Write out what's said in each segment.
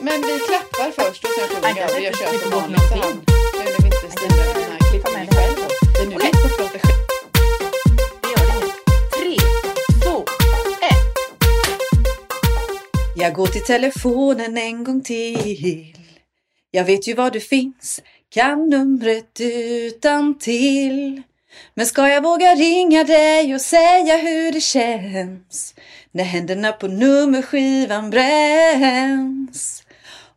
Men vi klappar först och sen får vi inte som klippa bort vanligt så någonting. han. Nu när vi inte styr den här klippningen själv. Det är nu vi får prata själv. Jag går till telefonen en gång till. Jag vet ju var du finns, kan numret utan till. Men ska jag våga ringa dig och säga hur det känns när händerna på nummerskivan bränns?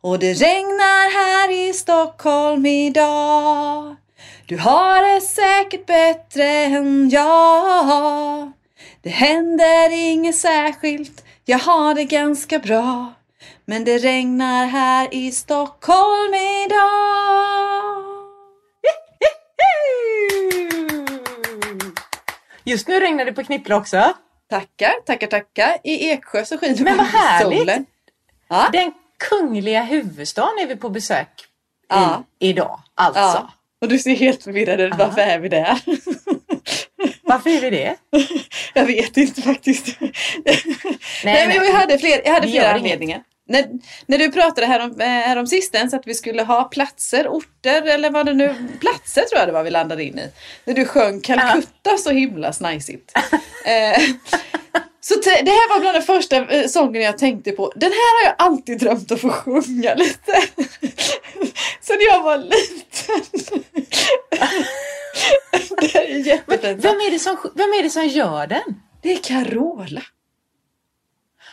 Och det regnar här i Stockholm idag. Du har det säkert bättre än jag. Det händer inget särskilt, jag har det ganska bra. Men det regnar här i Stockholm idag. Just nu regnar det på Knippla också. Tackar, tackar, tackar. I Eksjö så skiner Men vad härligt! solen. Ja, Den kungliga huvudstaden är vi på besök i Ja. idag. Alltså. ja. Och du ser helt förvirrad ut. Varför är vi där? Varför är vi det? Jag vet inte faktiskt. Nej, men jag hade, fler, jag hade flera anledningar. När, när du pratade härom, eh, härom sistens att vi skulle ha platser, orter eller vad det nu, platser tror jag det var vi landade in i. När du sjöng Calcutta så himla snajsigt. eh, så det här var bland den första eh, sången jag tänkte på. Den här har jag alltid drömt att få sjunga lite. Sen jag var liten. det här är jättefint. Vem är, det som, vem är det som gör den? Det är Carola.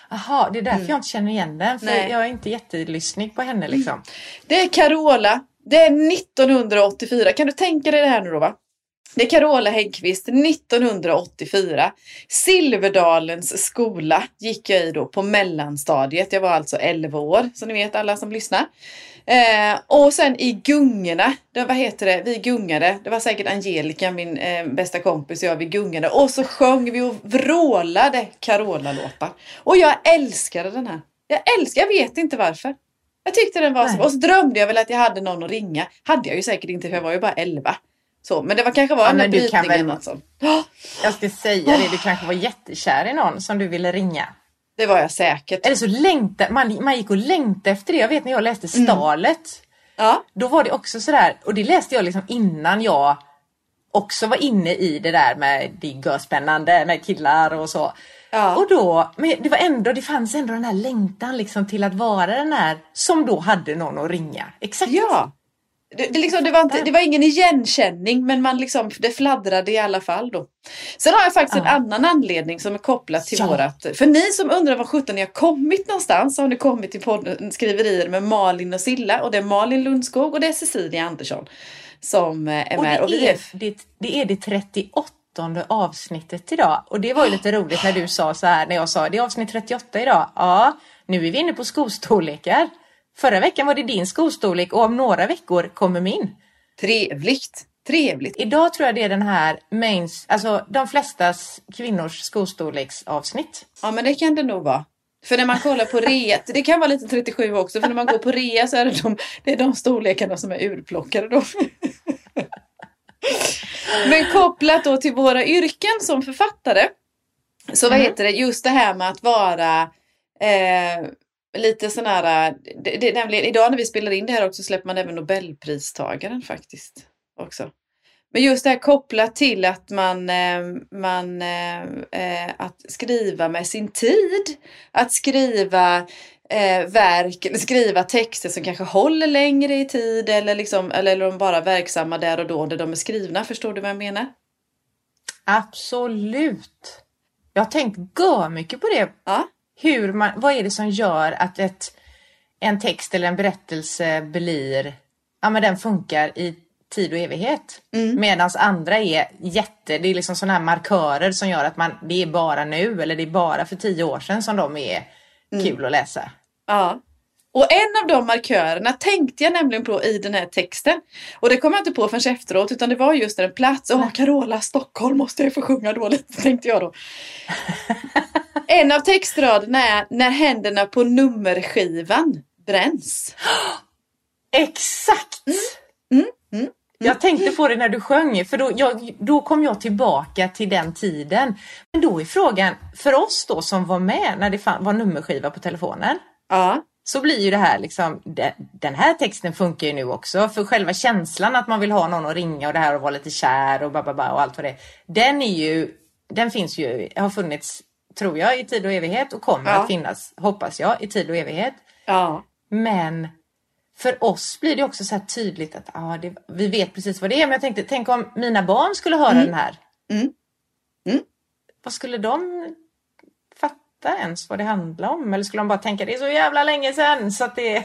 Jaha, det är därför jag inte känner igen den. För Nej. jag är inte jättelyssnig på henne liksom. Det är Carola. Det är 1984. Kan du tänka dig det här nu då va? Det är Carola Häggkvist 1984. Silverdalens skola gick jag i då på mellanstadiet. Jag var alltså 11 år, så ni vet alla som lyssnar. Eh, och sen i gungorna, det, vad heter det, vi gungade. Det var säkert Angelica, min eh, bästa kompis och jag, vi gungade. Och så sjöng vi och vrålade Carola-låtar. Och jag älskade den här. Jag älskar, jag vet inte varför. Jag tyckte den var så Nej. Och så drömde jag väl att jag hade någon att ringa. Hade jag ju säkert inte för jag var ju bara 11. Så, men det var kanske var Ja, den där brytningen. väl- Alltså. Jag ska säga det, du kanske var jättekär i någon som du ville ringa. Det var jag säkert. Eller så längtade man, man gick och längtade efter det. Jag vet när jag läste Stalet. Ja. Då var det också sådär, och det läste jag liksom innan jag också var inne i det där med det är spännande med killar och så. Ja. Och då, men det var ändå, det fanns ändå den här längtan liksom till att vara den här som då hade någon att ringa. Exakt. Ja. Det, det, liksom, det, var inte, det var ingen igenkänning men man liksom, det fladdrade i alla fall då. Sen har jag faktiskt en Ja. annan anledning som är kopplad till Ja. vårat. För ni som undrar var sjutton ni har kommit någonstans så har ni kommit till podden, skriverier med Malin och Silla och det är Malin Lundskog och det är Cecilia Andersson som eh, är Och med. det och vi är det, det är det 38 avsnittet idag. Och det var ju lite roligt när du sa så här, när jag sa det är avsnitt 38 idag. Ja, nu är vi inne på skostorlekar. Förra veckan var det din skostorlek och om några veckor kommer min. Trevligt. Trevligt. Idag tror jag det är den här mains, alltså de flestas kvinnors skostorleksavsnitt. Ja men det kan det nog vara. För när man kollar på rea, det kan vara lite 37 också, för när man går på rea så är det de, det är de storlekarna som är urplockade då. Men kopplat då till våra yrken som författare. Så vad Mm. heter det, just det här med att vara eh, lite sån här, det, det, är nämligen, idag när vi spelar in det här också släpper man även Nobelpristagaren faktiskt. också. Men just det här kopplat till att man, eh, man eh, eh, att skriva med sin tid. Att skriva eh, verk eller skriva texter som kanske håller längre i tid eller, liksom, eller är de bara verksamma där och då där de är skrivna. Förstår du vad jag menar? Absolut. Jag har tänkt mycket på det. Ja. Hur man, vad är det som gör att ett, en text eller en berättelse blir, ja men den funkar i tid och evighet. Mm. Medan andra är jätte, det är liksom sådana här markörer som gör att man, det är bara nu eller det är bara för tio år sedan som de är Mm. kul att läsa. Ja. Och en av de markörerna tänkte jag nämligen på i den här texten. Och det kom jag inte på förrän efteråt utan det var just en plats. Åh, Carola, Stockholm måste jag få sjunga då lite, tänkte jag då. en av textraderna är När händerna på nummerskivan bränns. Exakt! Mm, mm, Jag tänkte på det när du sjöng, för då, jag, då kom jag tillbaka till den tiden. Men då är frågan, för oss då som var med när det var nummerskiva på telefonen. Ja. så blir ju det här liksom, de- den här texten funkar ju nu också. För själva känslan att man vill ha någon att ringa och det här och vara lite kär och bababa och allt vad det är. Den är ju, den finns ju, har funnits, tror jag, i tid och evighet och kommer Ja. att finnas, hoppas jag, i tid och evighet. Ja. Men för oss blir det också så här tydligt att ah, det, vi vet precis vad det är. Men jag tänkte, tänk om mina barn skulle höra den här. Mm. Mm. Vad skulle de fatta ens vad det handlar om? Eller skulle de bara tänka det är så jävla länge sedan så att det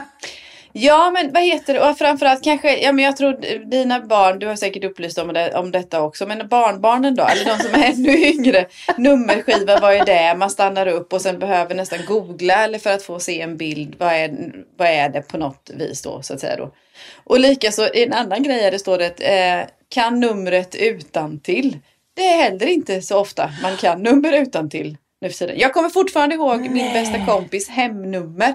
Ja, men vad heter det? Och framförallt kanske, ja men jag tror dina barn, du har säkert upplyst om, det, om detta också, men barnbarnen då, eller de som är ännu yngre, nummerskiva, vad är det? Man stannar upp och sen behöver nästan googla eller för att få se en bild, vad är, vad är det på något vis då, så att säga då. Och likaså en annan grej är det står det, eh, kan numret utan till. Det är heller inte så ofta man kan nummer utan till nu för tiden. Jag kommer fortfarande ihåg min Nej. bästa kompis hemnummer.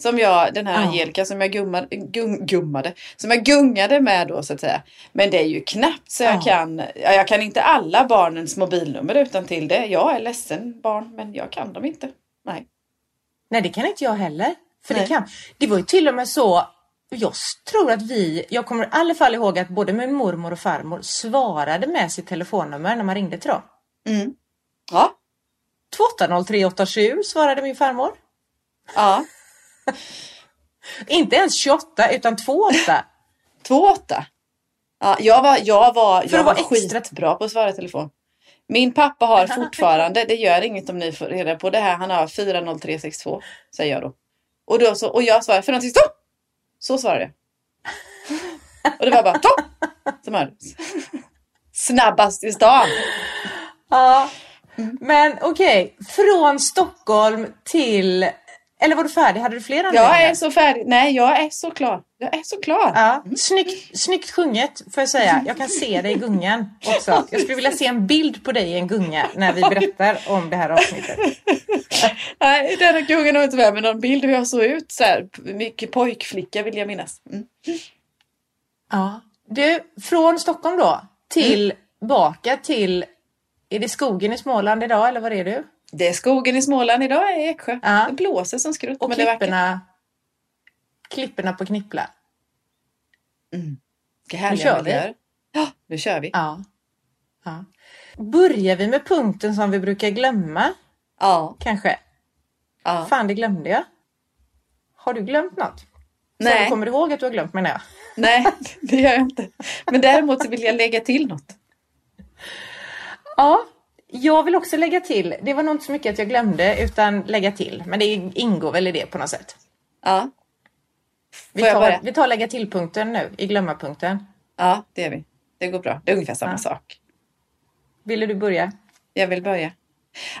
Som jag, den här Ja. Angelica som jag gummade, gung, gummade, som jag gungade med då så att säga. Men det är ju knappt så jag Ja. kan, ja, jag kan inte alla barnens mobilnummer utan till det. Jag är ledsen barn, men jag kan dem inte. Nej. Nej, det kan inte jag heller. För det kan. Det var ju till och med så. Jag tror att vi, jag kommer i alla fall ihåg att både min mormor och farmor svarade med sitt telefonnummer när man ringde till dem. Mm. Ja. 280387 svarade min farmor. Ja. Inte ens 28 utan 28. Två åtta. Ja, jag var, jag var, jag var skitbra på att svara i telefon. Min pappa har fortfarande, det gör inget om ni får reda på det här, han har 40362 säger jag då. Och, då så, och jag svarar 402. Så svarade jag. Och det var bara topp som hördes. Snabbast i stan. Ja. Men okej, från Stockholm till... Eller var du färdig? Hade du fler Jag anledningar? är så färdig. Nej, jag är så klar. Jag är så klar. Ja, snyggt, snyggt sjunget får jag säga. Jag kan se dig i gungan också. Jag skulle vilja se en bild på dig i en gunga när vi berättar om det här avsnittet. Nej, den kungen har inte med mig någon bild hur jag såg ut. Så här, mycket pojkflicka vill jag minnas. Mm. Ja. Du, från Stockholm då tillbaka till... Är det skogen i Småland idag eller var är du? Det är skogen i Småland idag i Eksjö. Ja. Det blåser som skrutt. Och men klipporna, klipporna på Knippla. Vilka härliga Nu kör vi. Ja, nu kör vi. Ja. ja. Börjar vi med punkten som vi brukar glömma Ja. kanske? ja. Fan, det glömde jag. Har du glömt något? Så Nej. du kommer ihåg att du har glömt menar jag. Nej, det gör jag inte. Men däremot så vill jag lägga till något. Ja, jag vill också lägga till. Det var nog inte så mycket att jag glömde utan lägga till. Men det ingår väl i det på något sätt. Ja, Vi tar, vi tar lägga till-punkten nu i glömma-punkten. ja det gör vi. Det går bra. Det är ungefär samma Ja. sak. Ville du börja? Jag vill börja.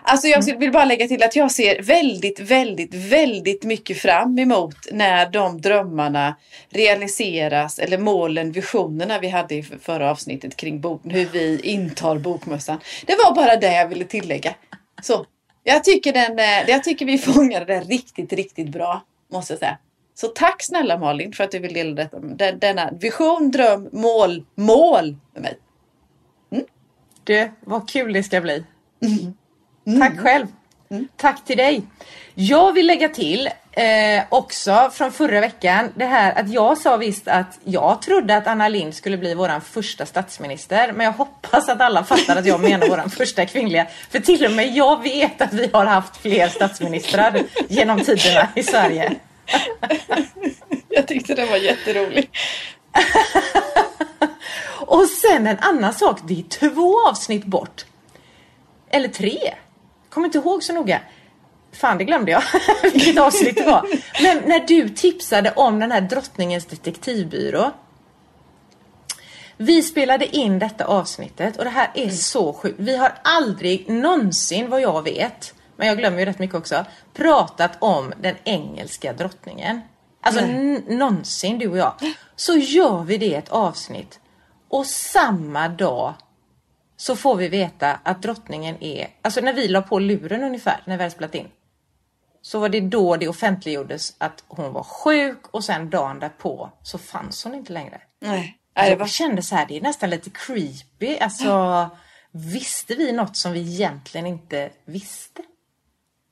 Alltså jag vill bara lägga till att jag ser väldigt, väldigt, väldigt mycket fram emot när de drömmarna realiseras eller målen, visionerna vi hade i förra avsnittet kring bok, hur vi intar bokmössan. Det var bara det jag ville tillägga. Så, jag tycker, den, eh, jag tycker vi fångade det riktigt, riktigt bra, måste jag säga. Så tack snälla Malin för att du vill dela detta, den- denna vision, dröm, mål, mål med mig. Du, vad kul det ska bli. Mm. Tack själv. Tack till dig. Jag vill lägga till eh, också från förra veckan det här att jag sa visst att jag trodde att Anna Lind skulle bli våran första statsminister. Men jag hoppas att alla fattar att jag menar våran första kvinnliga. För till och med jag vet att vi har haft fler statsministrar genom tiderna i Sverige. Jag tyckte det var jätteroligt. Och sen en annan sak, det är två avsnitt bort. Eller tre. Kommer inte ihåg så noga. Fan, det glömde jag. Vilket avsnitt det var. Men när du tipsade om den här drottningens detektivbyrå. Vi spelade in detta avsnittet och det här är så sjukt. Vi har aldrig någonsin, vad jag vet, men jag glömmer ju rätt mycket också, pratat om den engelska drottningen. Alltså någonsin, du och jag. Så gör vi det ett avsnitt och samma dag så får vi veta att drottningen är, alltså när vi la på luren ungefär, när vi hade spelat in. Så var det då det offentliggjordes att hon var sjuk och sen dagen därpå så fanns hon inte längre. Nej. Det Jag kände så här, det är nästan lite creepy. Alltså, visste vi något som vi egentligen inte visste?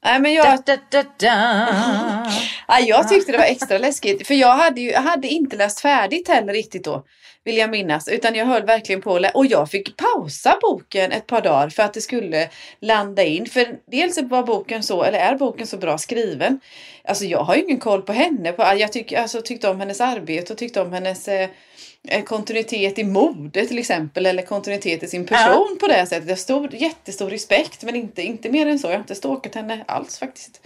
Nej, men jag, da, da, da. Ja, jag tyckte det var extra läskigt. För jag hade, ju, jag hade inte läst färdigt heller riktigt då. Vill jag minnas. Utan jag höll verkligen på Och jag fick pausa boken ett par dagar för att det skulle landa in. För dels var boken så, eller är boken så bra skriven. Alltså jag har ju ingen koll på henne. På, jag tyck, alltså, tyckte om hennes arbete och tyckte om hennes eh, eh, kontinuitet i mode till exempel. Eller kontinuitet i sin person på det sättet. Jag stor, jättestor respekt men inte, inte mer än så. Jag har inte stalkat henne alls faktiskt.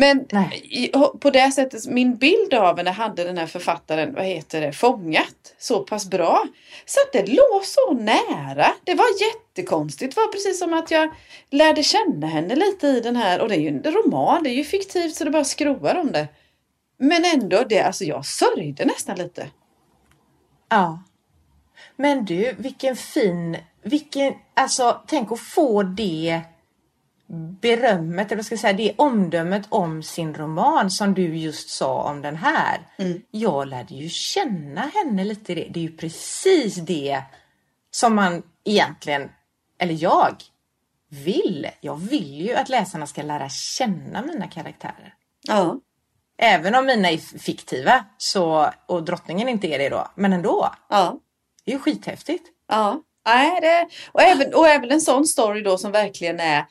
Men i, på det sättet, min bild av henne hade den här författaren, vad heter det, fångat så pass bra. Så att det låg så nära. Det var jättekonstigt. Det var precis som att jag lärde känna henne lite i den här, och det är ju en roman, det är ju fiktivt så det bara skrovar om det. Men ändå, det, alltså jag sörjde nästan lite. Ja. Men du, vilken fin, vilken, alltså tänk att få det berömmet, eller vad ska jag säga, det omdömet om sin roman som du just sa om den här. Jag lärde ju känna henne lite i det. Det är ju precis det som man egentligen, eller jag, vill. Jag vill ju att läsarna ska lära känna mina karaktärer. Ja. Även om mina är fiktiva så, och drottningen inte är det då, men ändå. Ja. Det är ju skithäftigt. Ja, nej, det, och, även, och även en sån story då som verkligen är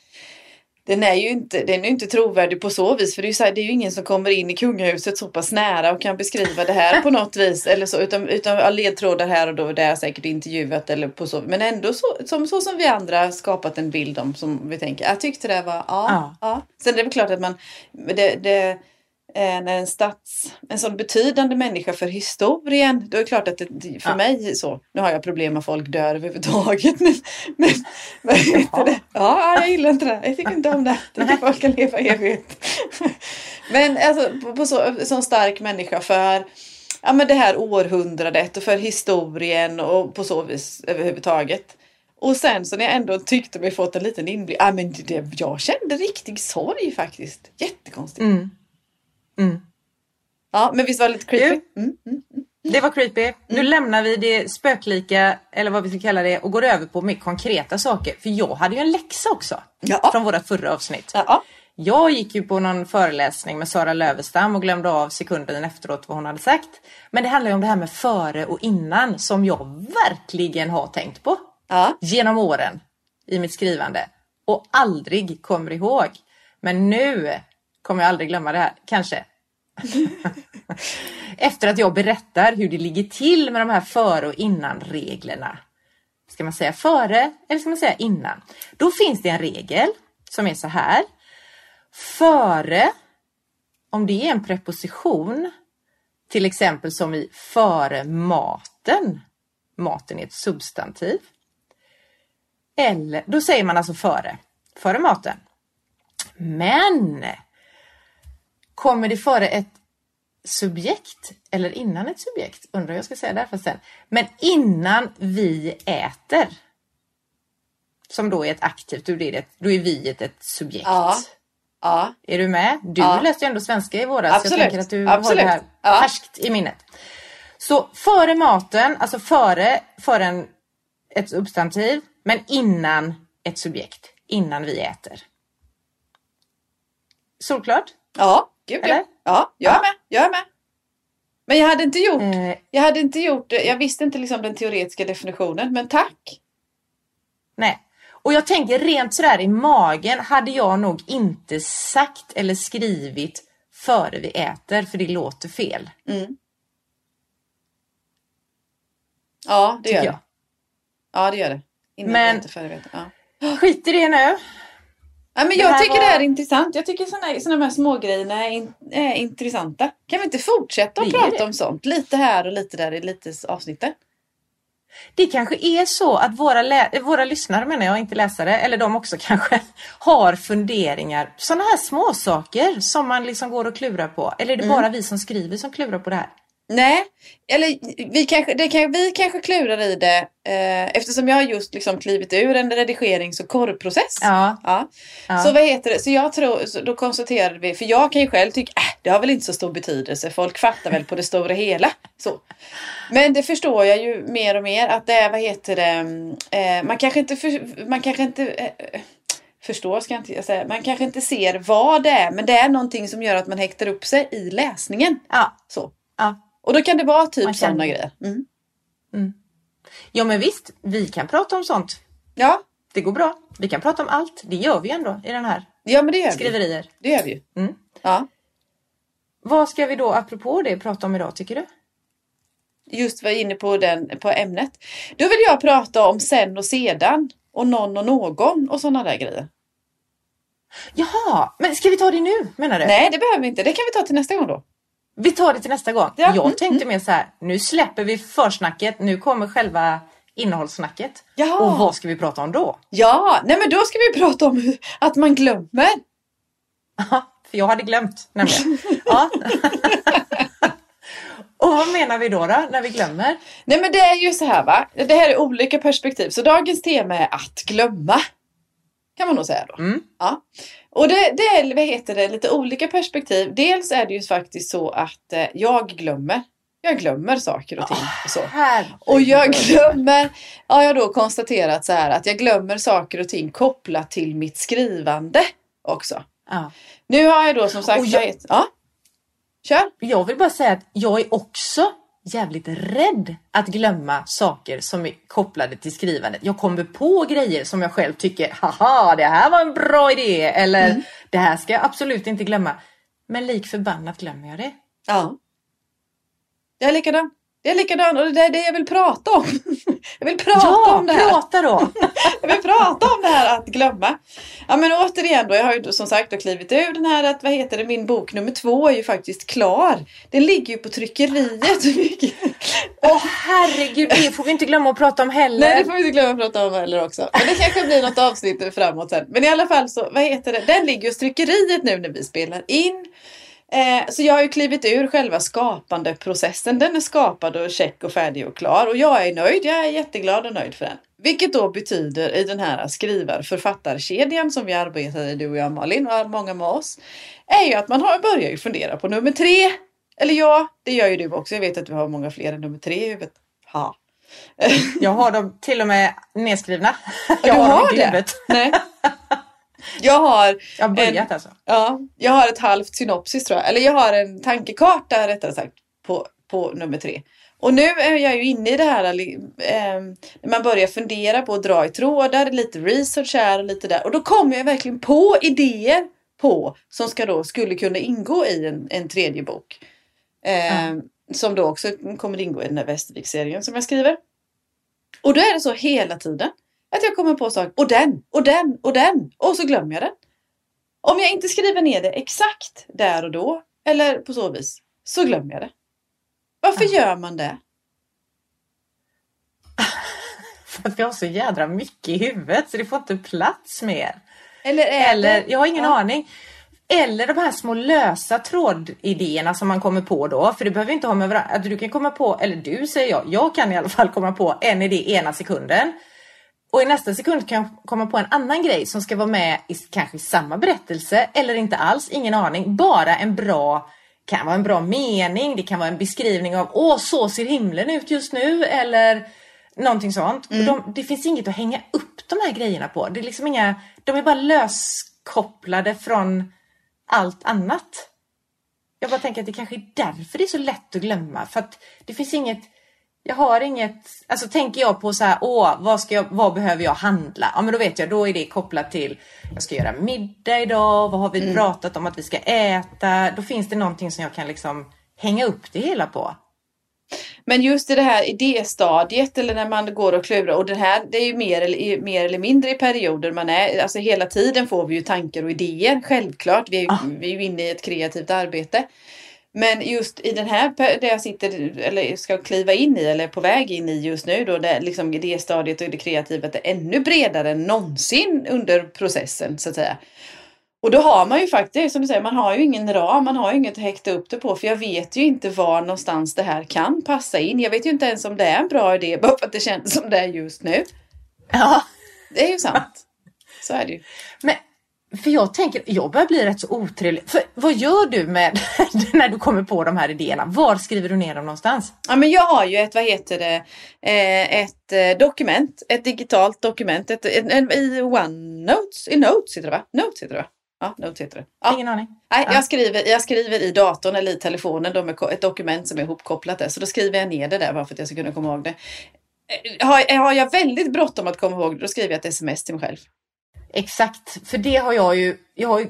den är ju inte, den är inte trovärdig på så vis för det är, ju här, det är ju ingen som kommer in i kungahuset så pass nära och kan beskriva det här på något vis eller så utan, utan ledtrådar här och då det är säkert intervjuat eller på så men ändå så som, så som vi andra skapat en bild om som vi tänker. Jag tyckte det var ja. Ja. ja. Sen är det väl klart att man det, det när en stats, en sån betydande människa för historien, då är det klart att det, för Ja. mig så, nu har jag problem med folk dör överhuvudtaget, men, men vad heter det? Ja, jag gillar inte det. Jag tycker inte om det. Jag tycker folk kan leva evigt. Men alltså, på, på så, sån stark människa för ja, men det här århundradet och för historien och på så vis överhuvudtaget. Och sen så när jag ändå tyckte mig fått en liten inblick, ja, men det, jag kände riktig sorg faktiskt. Jättekonstigt. Mm. Mm. Ja, men visst var det lite creepy? Du? Mm, mm. Det var creepy. Nu lämnar vi det spöklika, eller vad vi ska kalla det, och går över på mer konkreta saker. För jag hade ju en läxa också. Ja. Från våra förra avsnitt. Ja. Jag gick ju på någon föreläsning med Sara Lövestam och glömde av sekunden efteråt vad hon hade sagt. Men det handlar ju om det här med före och innan som jag verkligen har tänkt på. Ja. Genom åren i mitt skrivande. Och aldrig kommer ihåg. Men nu kommer jag aldrig glömma det här. Kanske. Efter att jag berättar hur det ligger till med de här före och innan reglerna. Ska man säga före eller ska man säga innan? Då finns det en regel som är så här. Före, om det är en preposition, till exempel som i före maten. Maten är ett substantiv. Eller, då säger man alltså före, före maten. Men kommer det före ett subjekt eller innan ett subjekt? Undrar jag ska säga det här för sen. Men innan vi äter. Som då är ett aktivt, då är, det, då är vi ett, subjekt. Ja. Ja. Är du med? Du Ja. läste ju ändå svenska i våras. Absolut. Jag tänker att du Absolut. har det här Ja. färskt i minnet. Så före maten, alltså före, före en, ett substantiv, men innan ett subjekt. Innan vi äter. Solklart? Ja, gud ja. Eller? Ja, jag är med. Jag är med. Men jag hade inte gjort, Eh, jag hade inte gjort det. Jag visste inte liksom den teoretiska definitionen, men tack. nej. Och jag tänker rent sådär i magen hade jag nog inte sagt eller skrivit före vi äter, för det låter fel. Mm. Ja, det gör Tycker det. jag. Ja, det gör det. Innan Men- men... inte före vet. Ja. Skit i det nu. Ja, men Det jag här tycker var- det här är intressant. Jag tycker sådana, här smågrejerna är, in, är intressanta. Kan vi inte fortsätta att Det prata det. om sånt? Lite här och lite där i lite avsnitten. Det kanske är så att våra, lä- våra lyssnare, menar jag, inte läsare, eller de också kanske, har funderingar. Sådana här små saker som man liksom går och klurar på. Eller är det bara vi som skriver som klurar på det här? Nej, eller vi kanske, det kan, vi kanske klurar i det eh, eftersom jag har just liksom klivit ur en redigerings och korrprocess. Ja. Ja. Ja. Så vad heter det? Så jag tror, så då konstaterade vi, för jag kan ju själv tycka, äh, det har väl inte så stor betydelse, folk fattar väl på det stora hela. Så. Men det förstår jag ju mer och mer att det är, vad heter det, eh, man kanske inte, för, man kanske inte eh, förstår ska jag inte säga, man kanske inte ser vad det är, men det är någonting som gör att man häktar upp sig i läsningen. Ja. Så. Ja. Och då kan det vara typ sådana grejer. Mm. ja, men visst, vi kan prata om sånt. Ja. Det går bra. Vi kan prata om allt. Det gör vi ändå i den här ja, men det gör vi. skriverier. Det gör vi ju. Mm. Ja. Vad ska vi då, apropå det, prata om idag tycker du? Just var inne på, den, på ämnet. Då vill jag prata om sen och sedan. Och någon och någon och sådana där grejer. Jaha, men ska vi ta det nu menar du? Nej, det behöver vi inte. Det kan vi ta till nästa gång då. Vi tar det till nästa gång. Ja, Jag mm, tänkte mer så här, nu släpper vi försnacket, nu kommer själva innehållssnacket. Jaha. Och vad ska vi prata om då? Ja, nej men då ska vi prata om att man glömmer. Ja, för jag hade glömt nämligen. Ja. och vad menar vi då, då när vi glömmer? Nej men det är ju så här va. Det här är olika perspektiv. Så dagens tema är att glömma. Kan man nog säga då. Mm. Ja. Och det, det är vad heter det, lite olika perspektiv. Dels är det ju faktiskt så att eh, jag glömmer. Jag glömmer saker och ting. Och, så. Och jag glömmer, ja, jag har då konstaterat så här att jag glömmer saker och ting kopplat till mitt skrivande också. Ja. Nu har jag då som sagt, Och jag- ja. Kör. Jag vill bara säga att jag är också jävligt rädd att glömma saker som är kopplade till skrivandet. Jag kommer på grejer som jag själv tycker, haha, det här var en bra idé, eller Mm. det här ska jag absolut inte glömma. Men lik förbannat glömmer jag det. Ja. Jag är likadan. Jag är likadan och det är det jag vill prata om. Jag vill prata ja, om det här. prata då! Jag vill prata om det här att glömma. Ja men återigen då, jag har ju som sagt då klivit ur den här att, vad heter det, min bok nummer två är ju faktiskt klar. Den ligger ju på tryckeriet. Åh herregud, det får vi inte glömma att prata om heller. Nej det får vi inte glömma att prata om heller också. Men det kanske blir något avsnitt framåt sen. Men i alla fall så, vad heter det, den ligger hos tryckeriet nu när vi spelar in. Eh, så jag har ju klivit ur själva skapandeprocessen. Den är skapad och check och färdig och klar. Och jag är nöjd. Jag är jätteglad och nöjd för den. Vilket då betyder i den här skrivar-författarkedjan som vi arbetar i, du och jag Malin och många med oss. Är ju att man har, börjar ju fundera på nummer tre. Eller ja, det gör ju du också. Jag vet att du har många fler än nummer tre i huvudet. Ha. Jag har dem till och med nedskrivna. du Jag har, har dem i det? huvudet. Nej. Jag har Jag har börjat alltså. Ja, jag har ett halvt synopsis tror jag. Eller jag har en tankekarta rättare sagt på, på nummer tre. Och nu är jag ju inne i det här eh, när man börjar fundera på att dra i trådar, lite research här och lite där. Och då kommer jag verkligen på idéer på som ska då, skulle kunna ingå i en, en tredje bok. Eh, Som då också kommer ingå i den här Västervik-serien som jag skriver. Och då är det så hela tiden. Att jag kommer på saker. Och den, och den, och den. Och så glömmer jag den. Om jag inte skriver ner det exakt där och då. Eller på så vis. Så glömmer jag det. Varför gör man det? För att vi har så jädra mycket i huvudet så det får inte plats mer. Eller Eller, jag har ingen Ja. aning. Eller de här små lösa trådidéerna som man kommer på då. För det behöver inte ha med varandra. Du kan komma på, eller du säger jag, jag kan i alla fall komma på en idé ena sekunden. Och i nästa sekund kan jag komma på en annan grej som ska vara med i kanske samma berättelse eller inte alls, ingen aning. Bara en bra, kan vara en bra mening, det kan vara en beskrivning av åh så ser himlen ut just nu eller någonting sånt. Och de, det finns inget att hänga upp de här grejerna på. Det är liksom inga, de är bara löskopplade från allt annat. Jag bara tänker att det kanske är därför det är så lätt att glömma. För att det finns inget, jag har inget, alltså tänker jag på så här, åh, vad, ska jag, vad behöver jag handla? Ja men då vet jag, då är det kopplat till, jag ska göra middag idag, vad har vi pratat om att vi ska äta? Då finns det någonting som jag kan liksom hänga upp det hela på. Men just i det här idéstadiet eller när man går och klurar och det här det är ju mer eller, mer eller mindre i perioder man är. Alltså hela tiden får vi ju tankar och idéer självklart. Vi är, ju- Ah. vi är ju inne i ett kreativt arbete. Men just i den här där jag sitter eller ska kliva in i eller är på väg in i just nu då där liksom idéstadiet och det kreativa är ännu bredare än någonsin under processen så att säga. Och då har man ju faktiskt, som du säger, man har ju ingen ram, man har ju inget att häkta upp det på. För jag vet ju inte var någonstans det här kan passa in. Jag vet ju inte ens om det är en bra idé bara för att det känns som det är just nu. Ja. Det är ju sant. Så är det ju. Men, För jag tänker, jag börjar bli rätt så otrevlig. För vad gör du med när du kommer på de här idéerna? Var skriver du ner dem någonstans? Ja, men jag har ju ett, vad heter det, eh, ett eh, dokument, ett digitalt dokument ett, en, i OneNotes, i Notes heter det va? Notes heter det va? Ja, Notes heter det. Ja. Ingen aning. Nej, Ja. jag, skriver, jag skriver i datorn eller i telefonen då med ett dokument som är ihopkopplat där. Så då skriver jag ner det där bara för att jag ska kunna komma ihåg det. Eh, Har, har jag väldigt bråttom att komma ihåg det, då skriver jag ett sms till mig själv. Exakt, för det har jag ju. Jag, har ju,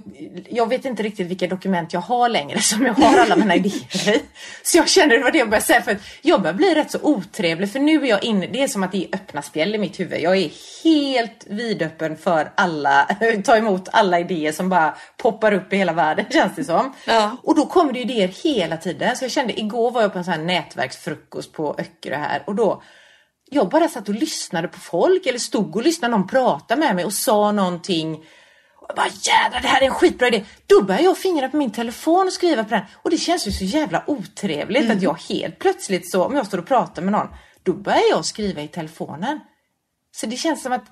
jag vet inte riktigt vilka dokument jag har längre som jag har alla mina idéer i. Så jag känner det var det jag började säga för att jag börjar bli rätt så otrevlig för nu är jag inne. Det är som att det är öppna spjäll i mitt huvud. Jag är helt vidöppen för alla, ta emot alla idéer som bara poppar upp i hela världen känns det som. Ja. Och då kommer det idéer hela tiden. Så jag kände igår var jag på en sån här nätverksfrukost på Öckerö här och då jag bara satt och lyssnade på folk eller stod och lyssnade någon prata med mig och sa någonting. Och jag bara jädrar det här är en skitbra idé. Då började jag fingra på min telefon och skriva på den. Och det känns ju så jävla otrevligt att jag helt plötsligt så, om jag står och pratar med någon, då börjar jag skriva i telefonen. Så det känns som att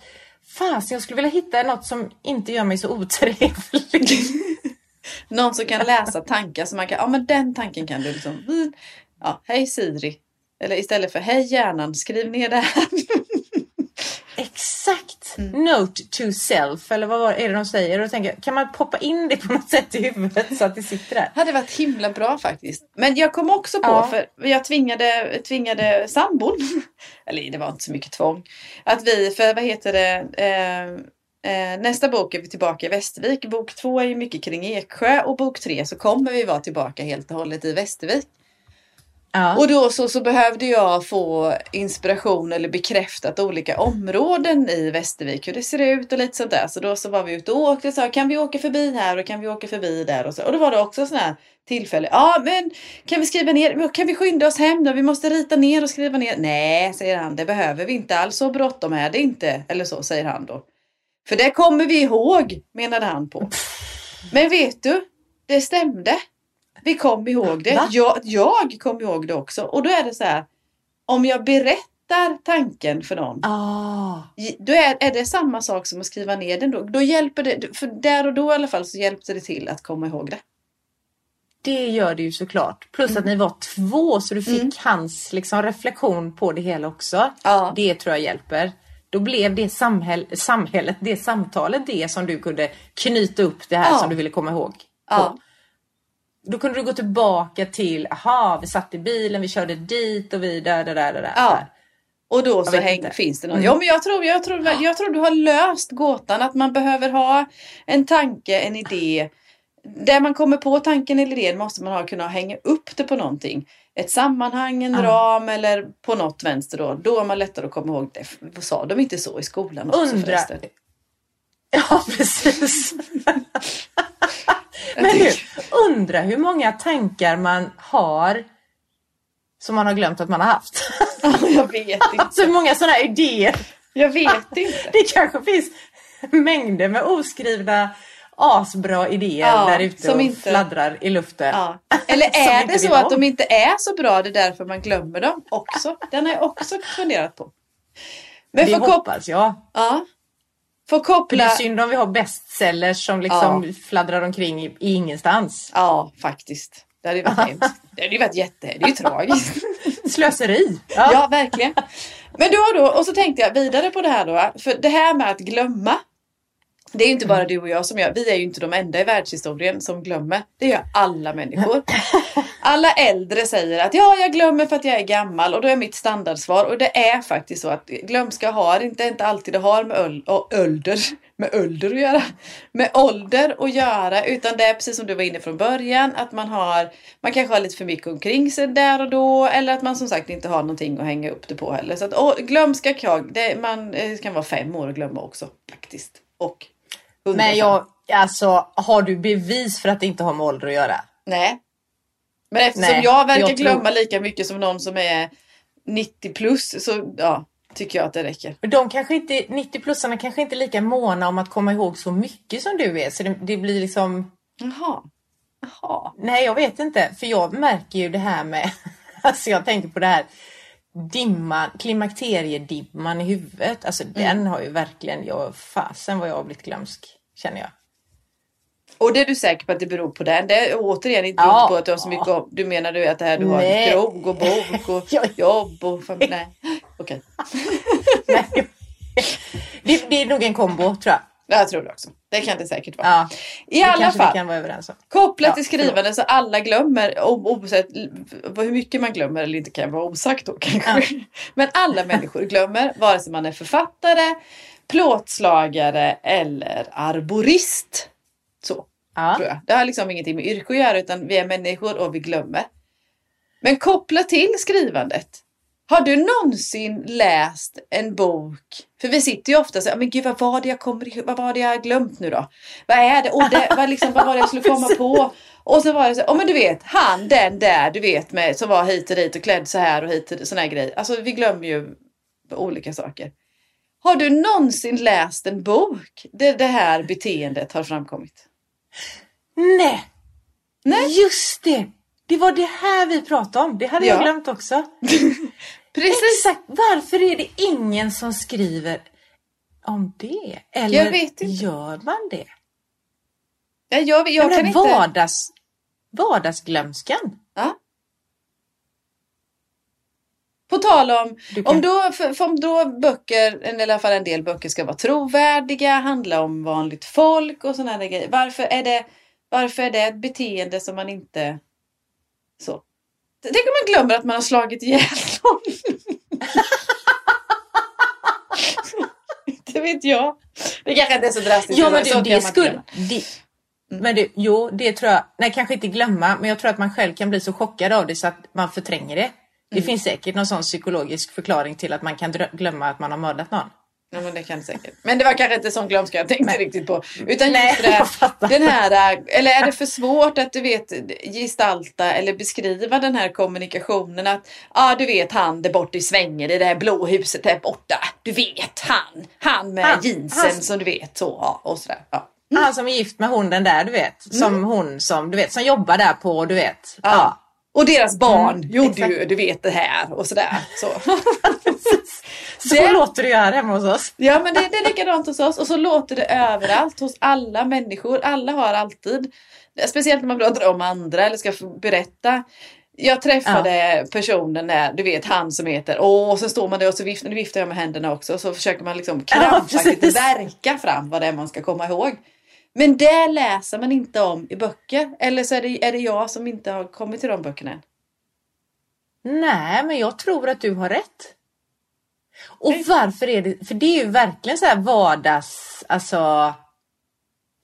fasen jag skulle vilja hitta något som inte gör mig så otrevlig. Någon som kan läsa tankar så man kan, ja men den tanken kan du liksom, mm, ja, hej Siri. Eller istället för hej hjärnan, skriv ner det här. Exakt! Note to self, eller vad är det de säger? Och tänker kan man poppa in det på något sätt i huvudet så att det sitter där? hade varit himla bra faktiskt. Men jag kom också på, Ja. för jag tvingade, tvingade sambon, eller det var inte så mycket tvång, att vi, för vad heter det, eh, eh, nästa bok är vi tillbaka i Västervik. Bok två är ju mycket kring Eksjö och bok tre så kommer vi vara tillbaka helt och hållet i Västervik. Ja. Och då så, så behövde jag få inspiration eller bekräftat olika områden i Västervik, hur det ser ut och lite sånt där. Så då så var vi ute och åkte och sa, kan vi åka förbi här och kan vi åka förbi där och så. Och då var det också sådana här tillfälle. Ja, men kan vi skriva ner, kan vi skynda oss hem då? Vi måste rita ner och skriva ner. Nej, säger han, det behöver vi inte alls. Så bråttom är det inte. Eller så, säger han då. För det kommer vi ihåg, menade han på. Men vet du, det stämde. Vi kom ihåg det. Va? Jag, jag kom ihåg det också. Och då är det så här, om jag berättar tanken för någon, Ah. då är, är det samma sak som att skriva ner den. Då, då hjälper det, för där och då i alla fall så hjälpte det till att komma ihåg det. Det gör det ju såklart. Plus att ni var två så du fick hans liksom, reflektion på det hela också. Ja. Det tror jag hjälper. Då blev det samhäll samhället, det samtalet det som du kunde knyta upp det här Ja. som du ville komma ihåg. på. Ja. Då kunde du gå tillbaka till, aha, vi satt i bilen, vi körde dit och vi där, där, där, där. Ja. Och då så häng, finns det något. Mm. Ja, men jag tror, jag, tror, jag tror du har löst gåtan att man behöver ha en tanke, en idé. Där man kommer på tanken eller idén måste man ha kunna hänga upp det på någonting. Ett sammanhang, en Ja. ram eller på något vänster då. Då är man lättare att komma ihåg det. Sa de inte så i skolan också Undra. förresten? Ja, precis. Men nu, undra hur många tankar man har som man har glömt att man har haft. jag vet inte. Alltså hur många sådana idéer. Jag vet inte. Det kanske finns mängder med oskrivna asbra idéer Ja, där ute som och inte- fladdrar i luften. Ja. Eller är det så att de inte är så bra, det är därför man glömmer dem också? Den har jag också funderat på. Men det hoppas jag. ja. Får För det koppla... är synd om vi har bestsellers som liksom fladdrar omkring i, i ingenstans. Ja, faktiskt. Det hade ju varit hemskt. Det hade ju varit jätte... Det är ju tragiskt. Slöseri. Ja, verkligen. Men då då, och så tänkte jag vidare på det här då. För det här med att glömma. Det är ju inte bara du och jag som gör. Vi är ju inte de enda i världshistorien som glömmer. Det gör alla människor. Alla äldre säger att ja, jag glömmer för att jag är gammal. Och då är mitt standardsvar. Och det är faktiskt så att glömska har inte, inte alltid det har med öl, och ölder, med ölder att göra. Med ålder att göra. Utan det är precis som du var inne från början. Att man har, man kanske har lite för mycket omkring sig där och då. Eller att man som sagt inte har någonting att hänga upp det på heller. Så att åh, glömska kan, det, man, det kan vara fem år att glömma också. Faktiskt. Och 100 Men jag, alltså har du bevis för att det inte har med ålder att göra? Nej. Men eftersom Nej, jag verkar jag tror- glömma lika mycket som någon som är 90 plus så ja, tycker jag att det räcker. De kanske inte, 90-plussarna kanske inte är lika måna om att komma ihåg så mycket som du är. Så det, det blir liksom, Jaha. Jaha. nej jag vet inte. För jag märker ju det här med, alltså jag tänker på det här dimman, klimakteriedimman i huvudet. Alltså den har ju verkligen, jag, fasen vad jag har blivit glömsk, känner jag. Och det är du säker på att det beror på den? Det är återigen inte Ja. ja. på att du har så mycket om- Du menar du att det här du har Nej. krog och bok och Ja. jobb och familj? Nej, okej. Nej. det, det är nog en kombo tror jag. Jag tror det också. Det kan det säkert vara. Ja, I alla fall. kan vara överens om. Kopplat Ja, till skrivande så alla glömmer, oavsett hur mycket man glömmer eller inte kan vara osagt då kanske. Men alla människor glömmer, vare sig man är författare, plåtslagare eller arborist. Så Ja. tror jag. Det har liksom ingenting med yrke att göra utan vi är människor och vi glömmer. Men kopplat till skrivandet. Har du någonsin läst en bok? För vi sitter ju ofta så här, men gud vad var det jag kommer vad var det jag glömt nu då? Vad är det? Och det vad, liksom, vad var det jag skulle komma på? Och så var det så, oh, men du vet, han den där, du vet med, som var hit och dit och klädd så här och hit och sån här grej. Alltså vi glömmer ju olika saker. Har du någonsin läst en bok där det här beteendet har framkommit? Nej. Nej. Just det! Det var det här vi pratade om. Det hade Ja. jag glömt också. Precis. Exakt. Varför är det ingen som skriver om det? Eller Jag vet inte. gör man det? Ja, jag, jag Den kan där inte... vardags, vardagsglömskan. Ja. På tal om, om då, för, för om då böcker, eller i alla fall en del böcker ska vara trovärdiga, handla om vanligt folk och sådana grejer. Varför är det, varför är det ett beteende som man inte... Så. Tänk om man glömmer att man har slagit ihjäl någon. det vet jag. Det kanske inte är så drastiskt. Ja men du, det man skulle... Det, men du, jo, det tror jag. Nej, kanske inte glömma, men jag tror att man själv kan bli så chockad av det så att man förtränger det. Det Mm. finns säkert någon sån psykologisk förklaring till att man kan glömma att man har mördat någon. Ja, men det kan säkert. Men det var kanske inte sån glömska jag tänkte Nej. riktigt på. Utan Nej, just det fattar. den här, eller är det för svårt att du vet gestalta eller beskriva den här kommunikationen att, ja ah, du vet han där borta i svängen i det här blå huset där borta. Du vet han, han med Han, jeansen han- som du vet så, ja, och sådär. Ja. Han som är gift med hon den där, du vet. Som hon som, du vet, som jobbar där på, du vet. Ja. Ja. Och deras barn Mm, gjorde exakt. ju, du vet det här och sådär. Så. Så Det- låter det ju här hemma hos oss. Ja men det, det är likadant hos oss och så låter det överallt hos alla människor. Alla har alltid, speciellt när man pratar om andra eller ska berätta. Jag träffade personen där, du vet han som heter, åh, och så står man där och så viftar, viftar jag med händerna också och så försöker man liksom krampaktigt precis. verka fram vad det är man ska komma ihåg. Men det läser man inte om i böcker. Eller så är det, är det jag som inte har kommit till de böckerna än. Nej, men jag tror att du har rätt. Och Nej. varför är det? För det är ju verkligen så här vardags, alltså.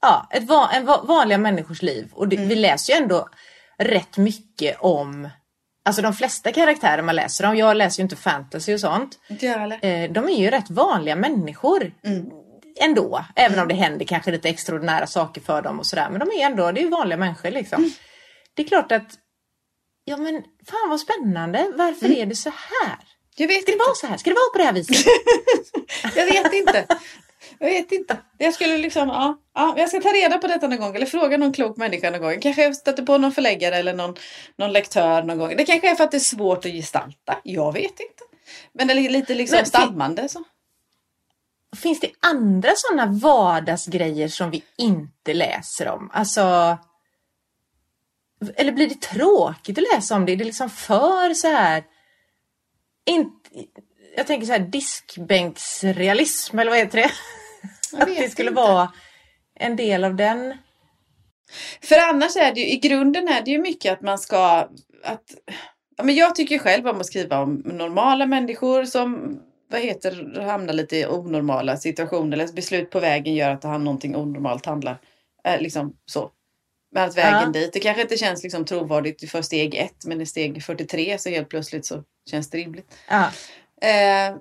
Ja, ett en va, vanliga människors liv. Och det, vi läser ju ändå rätt mycket om, alltså de flesta karaktärer man läser om. Jag läser ju inte fantasy och sånt. Inte jag heller. Eh, de är ju rätt vanliga människor. Ändå, även om det händer kanske lite extraordinära saker för dem och sådär. Men de är ändå, det är ju vanliga människor liksom. Det är klart att, ja men fan vad spännande. Varför är det så här? Jag vet Ska det inte. vara så här? Ska det vara på det här viset? Jag vet inte. Jag vet inte. Jag skulle liksom, ja, ja, jag ska ta reda på detta någon gång eller fråga någon klok människa någon gång. Kanske jag stöter på någon förläggare eller någon, någon lektör någon gång. Det kanske är för att det är svårt att gestalta. Jag vet inte. Men det är lite liksom stammande så. Finns det andra sådana vardagsgrejer som vi inte läser om? Alltså... Eller blir det tråkigt att läsa om det? Är det liksom för så här... Inte, jag tänker så här diskbänksrealism, eller vad heter det? Att det skulle inte. vara en del av den. För annars är det ju, i grunden är det ju mycket att man ska, att, ja, men jag tycker själv om att skriva om normala människor som, vad heter, hamnar lite i onormala situationer eller beslut på vägen gör att han någonting onormalt handlar. Eh, liksom så. Men att vägen Ja. dit, det kanske inte känns liksom trovärdigt för steg ett men i steg 43 så helt plötsligt så känns det rimligt. Ja. Eh,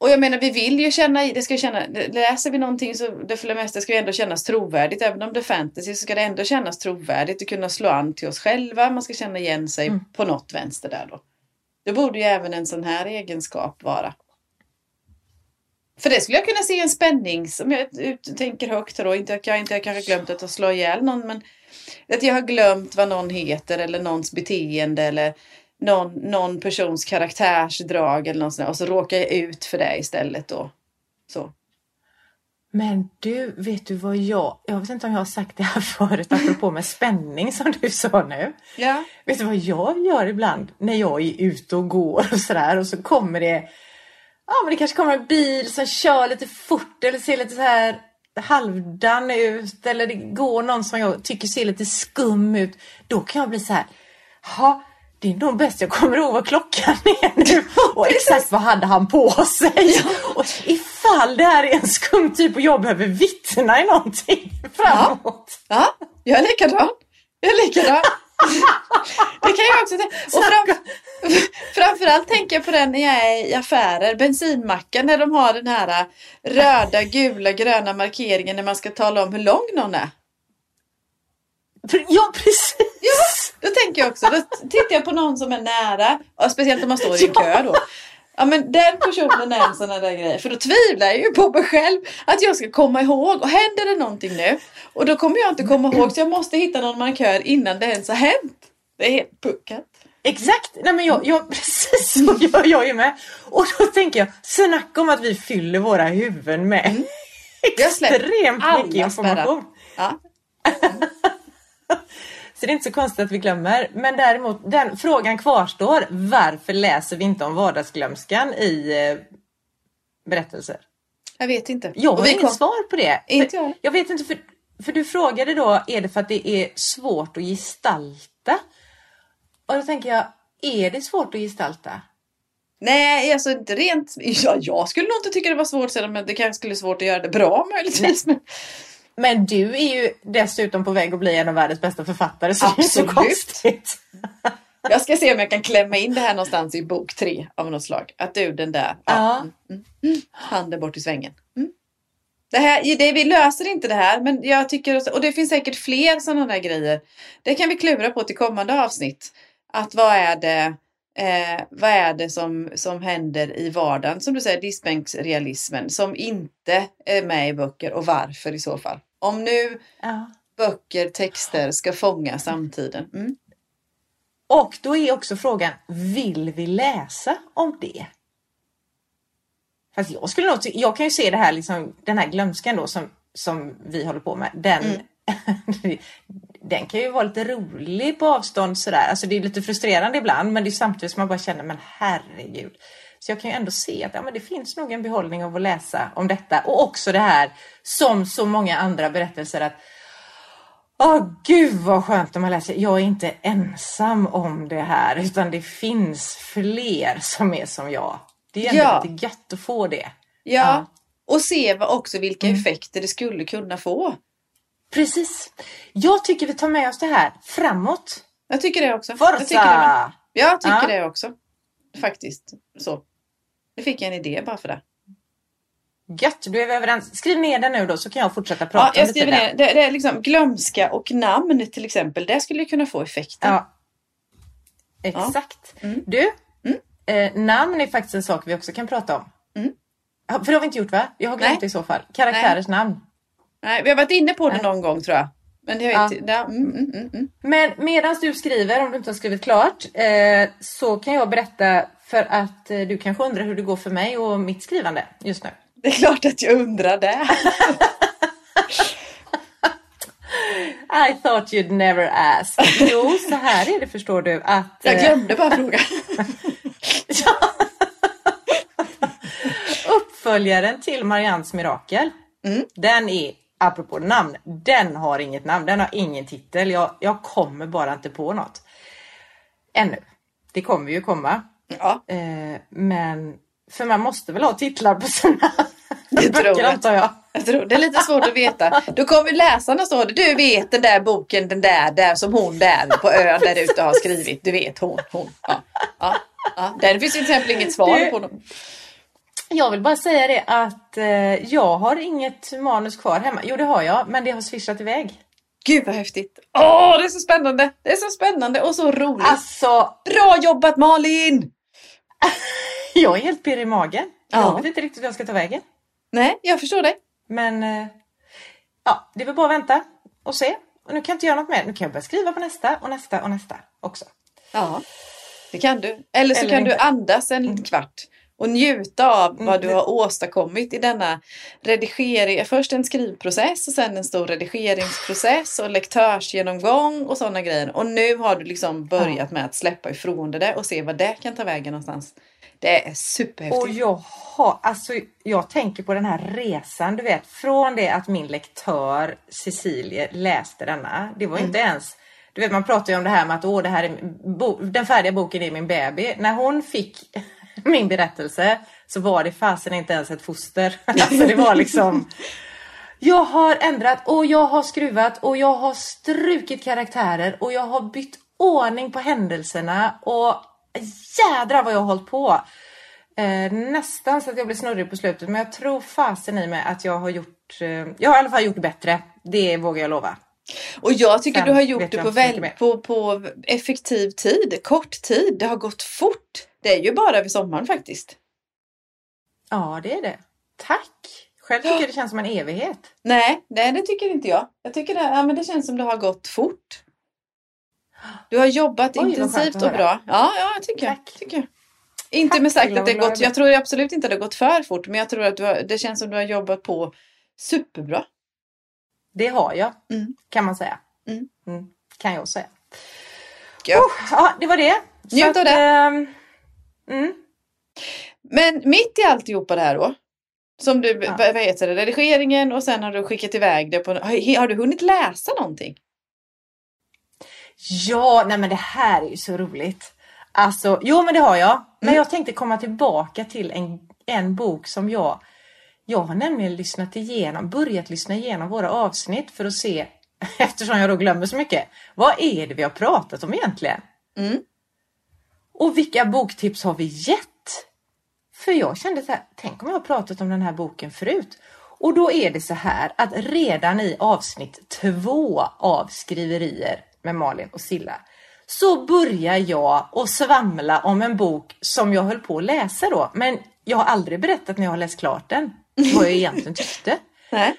och jag menar vi vill ju känna, det ska känna, läser vi någonting så det för det mesta ska ju ändå kännas trovärdigt. Även om det är fantasy så ska det ändå kännas trovärdigt och kunna slå an till oss själva. Man ska känna igen sig Mm. på något vänster där då. Det borde ju även en sån här egenskap vara. För det skulle jag kunna se en spänning som jag tänker högt då. Inte att jag inte jag kanske glömt att slå ihjäl någon men att jag har glömt vad någon heter eller någons beteende eller någon, någon persons karaktärsdrag eller något sånt där, och så råkar jag ut för det istället då. Så. Men du, vet du vad jag... Jag vet inte om jag har sagt det här förut apropå med spänning som du sa nu. Ja. Vet du vad jag gör ibland när jag är ute och går och sådär och så kommer det... Ja men det kanske kommer en bil som kör lite fort eller ser lite så här halvdan ut eller det går någon som jag tycker ser lite skum ut. Då kan jag bli så här... Ha, det är nog bäst jag kommer ihåg vad klockan är nu och exakt vad hade han på sig. Och ifall det här är en skum typ och jag behöver vittna i någonting framåt. Ja, jag är likadan. Jag är likadan. Det kan jag också tänka. Och fram, framförallt tänker jag på den när jag är i affärer, bensinmackar, när de har den här röda, gula, gröna markeringen när man ska tala om hur lång någon är. Ja, precis! Då tänker jag också, då tittar jag på någon som är nära, och speciellt om man står i en kö då. Ja men den personen är en sån där grej. För då tvivlar jag ju på mig själv att jag ska komma ihåg. Och händer det någonting nu. Och då kommer jag inte komma ihåg så jag måste hitta någon markör innan det ens har hänt. Det är helt puckat. Exakt! Nej men jag, jag, precis så gör jag ju med. Och då tänker jag, snacka om att vi fyller våra huvuden med Mm. Extremt mycket information. Ja. Så det är inte så konstigt att vi glömmer. Men däremot, den frågan kvarstår. Varför läser vi inte om vardagsglömskan i eh, berättelser? Jag vet inte. Jag har inget kom- svar på det. Inte jag. jag vet inte, för, för du frågade då, är det för att det är svårt att gestalta? Och då tänker jag, är det svårt att gestalta? Nej, alltså inte rent... Ja, jag skulle nog inte tycka det var svårt men det kanske skulle vara svårt att göra det bra möjligtvis. Men... Men du är ju dessutom på väg att bli en av världens bästa författare så det är så Absolut. konstigt. Jag ska se om jag kan klämma in det här någonstans i bok tre av något slag. Att du den där. Ja. Mm, mm, mm. Handen bort i svängen. Mm. Det här, det, vi löser inte det här men jag tycker, och det finns säkert fler sådana där grejer. Det kan vi klura på till kommande avsnitt. Att vad är det, eh, vad är det som, som händer i vardagen? Som du säger, diskbänksrealismen som inte är med i böcker och varför i så fall. Om nu Ja. böcker, texter ska fånga samtiden. Mm. Och då är också frågan, vill vi läsa om det? Fast jag skulle nog jag kan ju se det här liksom, den här glömskan då som, som vi håller på med. Den, den kan ju vara lite rolig på avstånd sådär. Alltså det är lite frustrerande ibland men det är samtidigt som man bara känner, men herregud. Så jag kan ju ändå se att ja, men det finns nog en behållning av att läsa om detta. Och också det här, som så många andra berättelser, att Åh gud vad skönt när man läser. Jag är inte ensam om det här utan det finns fler som är som jag. Det är ändå Ja. lite gött att få det. Ja, och se också vilka Mm. effekter det skulle kunna få. Precis. Jag tycker vi tar med oss det här framåt. Jag tycker det också. Jag tycker, det, Forza! jag tycker Ja. det också. Faktiskt. Så. Nu fick jag en idé bara för det. Gött, då är vi överens. Skriv ner det nu då så kan jag fortsätta Ja, prata jag lite skriver ner. Det, det är liksom glömska och namn till exempel. Det skulle ju kunna få effekter. Ja. Exakt. Mm. Du, Mm. Eh, namn är faktiskt en sak vi också kan prata om. Mm. Ja, För det har vi inte gjort va? Jag har glömt Nej. det i så fall. Karaktärers namn. Nej, vi har varit inne på det Nej. någon gång tror jag. Men det har Ja. inte... Ja. Mm, mm, mm, mm. Men medan du skriver, om du inte har skrivit klart, eh, så kan jag berätta för att eh, du kanske undrar hur det går för mig och mitt skrivande just nu. Det är klart att jag undrar det. I thought you'd never ask. Jo, så här är det förstår du att... Jag eh, glömde bara fråga. Uppföljaren till Mariannes mirakel. Mm. Den är, apropå namn, den har inget namn. Den har ingen titel. Jag, jag kommer bara inte på något. Ännu. Det kommer ju komma. Ja, Eh, men, för man måste väl ha titlar på sina Det tror böcker jag. antar jag. jag tror det är lite svårt att veta. Då kommer läsarna stå Du vet den där boken, den där, där som hon där på ön där ute har skrivit. Du vet hon, hon. Ja, ja, ja. Där finns ju till exempel inget svar Du- på dem. Jag vill bara säga det att eh, jag har inget manus kvar hemma. Jo det har jag, men det har swishat iväg. Gud vad häftigt. Åh, det är så spännande. Det är så spännande och så roligt. Alltså, Bra jobbat Malin! jag är helt pirrig i magen. Ja. Jag vet inte riktigt hur jag ska ta vägen. Nej, jag förstår dig. Men eh, ja, det är väl bara att vänta och se. Och nu kan jag inte göra något mer. Nu kan jag börja skriva på nästa och nästa och nästa också. Ja, det kan du. Eller så Eller kan du inte. Mm. andas en kvart och njuta av vad du har åstadkommit i denna redigering. Först en skrivprocess och sen en stor redigeringsprocess och lektörsgenomgång och sådana grejer. Och nu har du liksom börjat med att släppa ifrån dig det och se vad det kan ta vägen någonstans. Det är superhäftigt. Och jag har, alltså jag tänker på den här resan, du vet, från det att min lektör Cecilie läste denna. Det var inte ens, du vet man pratar ju om det här med att åh, det här är, den färdiga boken är min baby. När hon fick min berättelse så var det fasen inte ens ett foster. Alltså det var liksom jag har ändrat och jag har skruvat och jag har strukit karaktärer och jag har bytt ordning på händelserna och jädra vad jag har hållit på. Eh, nästan så att jag blev snurrig på slutet men jag tror fasen i mig att jag har gjort, eh, jag har i alla fall gjort bättre. Det vågar jag lova. Och jag tycker Sen du har gjort det på, väl, på, på effektiv tid, kort tid. Det har gått fort. Det är ju bara över sommaren faktiskt. Ja, det är det. Tack! Själv tycker jag det känns som en evighet. Nej, nej det tycker inte jag. Jag tycker det, ja, men det känns som det har gått fort. Du har jobbat Oj, intensivt och bra. Ja, ja jag tycker, jag. Tycker jag. Inte Tack, med sagt att det glad gått, jag tror absolut inte att det har gått för fort, men jag tror att har, det känns som du har jobbat på superbra. Det har jag, Mm. kan man säga. Mm. Mm, kan jag säga. Oh, ja, det var det. Njut av det. Mm, Men mitt i alltihopa det här då, som du, Ja. vad heter det, redigeringen och sen har du skickat iväg det på, har, har du hunnit läsa någonting? Ja, nej men det här är ju så roligt. Alltså, jo men det har jag. Men Mm. jag tänkte komma tillbaka till en, en bok som jag... Jag har nämligen lyssnat igenom, börjat lyssna igenom våra avsnitt för att se, eftersom jag då glömmer så mycket, vad är det vi har pratat om egentligen? Mm. Och vilka boktips har vi gett? För jag kände så här, tänk om jag har pratat om den här boken förut? Och då är det så här att redan i avsnitt två av Skriverier med Malin och Silla så börjar jag att svamla om en bok som jag höll på att läsa då. Men jag har aldrig berättat när jag har läst klart den vad jag egentligen tyckte.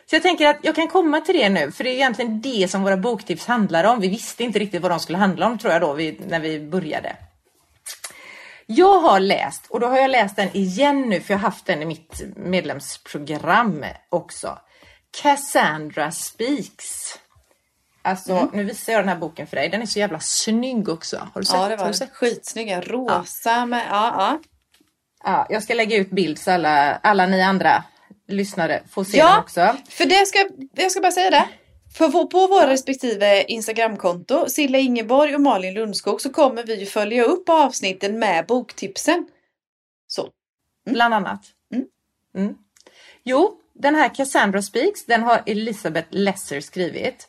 Så jag tänker att jag kan komma till det nu, för det är egentligen det som våra boktips handlar om. Vi visste inte riktigt vad de skulle handla om tror jag då, vi, när vi började. Jag har läst, och då har jag läst den igen nu, för jag har haft den i mitt medlemsprogram också. Cassandra Speaks. Alltså, nu visar jag den här boken för dig. Den är så jävla snygg också. Har du sett? Ja, det Har var du det. sett? Skitsnygga, rosa med, ja, ja. Ja, jag ska lägga ut bild så alla, alla ni andra lyssnare får se Ja. den också. För det ska, jag ska bara säga det. För på, våra respektive Instagramkonto, Silla Ingeborg och Malin Lundskog, så kommer vi ju följa upp avsnitten med boktipsen. Så. Bland annat. Mm. Mm. Jo, den här Cassandra Speaks, den har Elizabeth Lesser skrivit.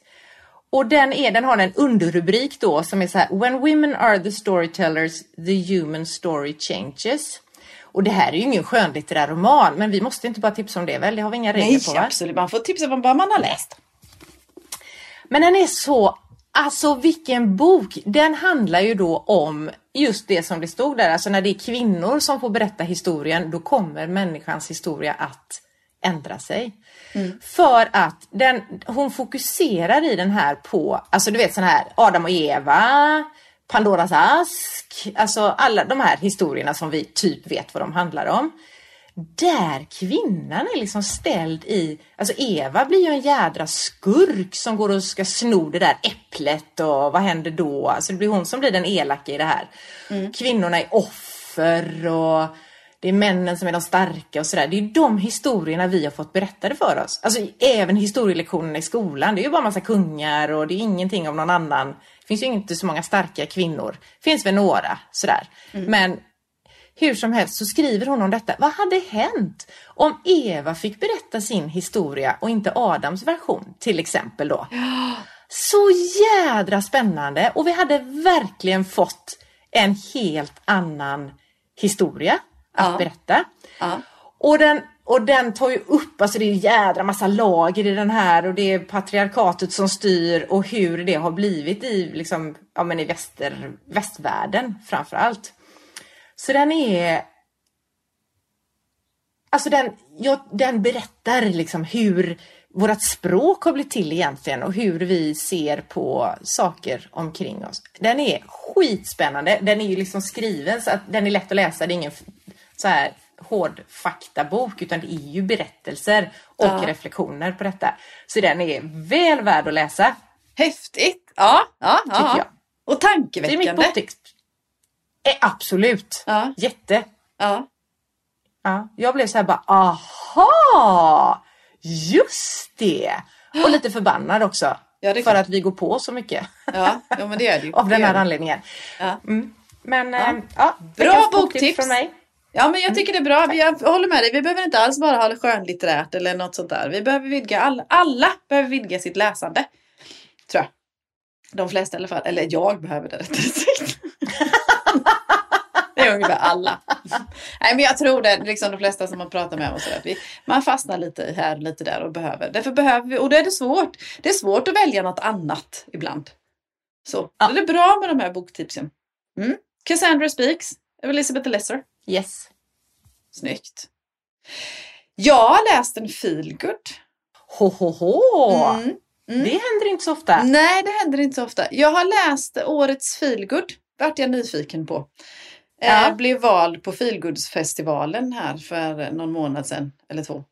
Och den, är, den har en underrubrik då som är så här When women are the storytellers, the human story changes. Och det här är ju ingen skönlitterär roman, men vi måste inte bara tipsa om det väl? Det har vi inga regler Nej, på va? absolut. Man får tipsa om vad man har läst. Men den är så, alltså vilken bok! Den handlar ju då om just det som det stod där, alltså när det är kvinnor som får berätta historien, då kommer människans historia att ändra sig. För att den, hon fokuserar i den här på, alltså du vet sån här Adam och Eva, Pandoras ask, alltså alla de här historierna som vi typ vet vad de handlar om. Där kvinnan är liksom ställd i, alltså Eva blir ju en jädra skurk som går och ska sno det där äpplet och vad händer då? Alltså det blir hon som blir den elaka i det här. Kvinnorna är offer och det är männen som är de starka och sådär. Det är ju de historierna vi har fått berättade för oss. Alltså även historielektionerna i skolan. Det är ju bara massa kungar och det är ingenting om någon annan. Det finns ju inte så många starka kvinnor. Det finns väl några sådär. Men hur som helst så skriver hon om detta. Vad hade hänt om Eva fick berätta sin historia och inte Adams version till exempel då? Så jädra spännande och vi hade verkligen fått en helt annan historia att Ja. berätta. Ja. Och den, och den tar ju upp, alltså det är jädra massa lager i den här och det är patriarkatet som styr och hur det har blivit i, liksom, ja, men i väster, västvärlden framför allt. Så den är... Alltså den, ja, den berättar liksom hur vårt språk har blivit till egentligen och hur vi ser på saker omkring oss. Den är skitspännande. Den är ju liksom skriven så att den är lätt att läsa. Det är ingen så här hård faktabok utan det är ju berättelser och Ja. reflektioner på detta. Så den är väl värd att läsa, Häftigt! Ja, ja, ja. tycker jag. Och Det är mitt tankeväckande. Eh, absolut! Ja, Jätte! ja. Ja, jag blev så här bara aha! Just det! Och lite förbannad också. Ja, för att vi går på så mycket Ja, ja men det är det ju. av den är här anledningen. Ja. Mm. Men Ja. ja, ja Bra boktips. från mig. Ja, men jag tycker det är bra. Vi- Jag håller med dig. Vi behöver inte alls bara ha skönlitterärt eller något sånt där. Vi behöver vidga, alla, alla behöver vidga sitt läsande. Tror jag. De flesta i alla fall. Eller jag behöver det rättare sagt. Är ungefär alla. Nej, men jag tror det. Liksom de flesta som man pratar med och så vi, Man fastnar lite här och lite där och behöver. Därför behöver vi. Och då är det svårt. Det är svårt att välja något annat ibland. Så. Ja. Det är bra med de här boktipsen. Mm. Cassandra Speaks. av Elizabeth Lesser. Yes. Snyggt. Jag har läst en feelgood. Ho, ho, ho. Mm. Mm. Det händer inte så ofta. Nej, det händer inte så ofta. Jag har läst årets feelgood. Vart jag nyfiken på. Ja. Eh, blev vald på feelgoodsfestivalen här för någon månad sedan. Eller två.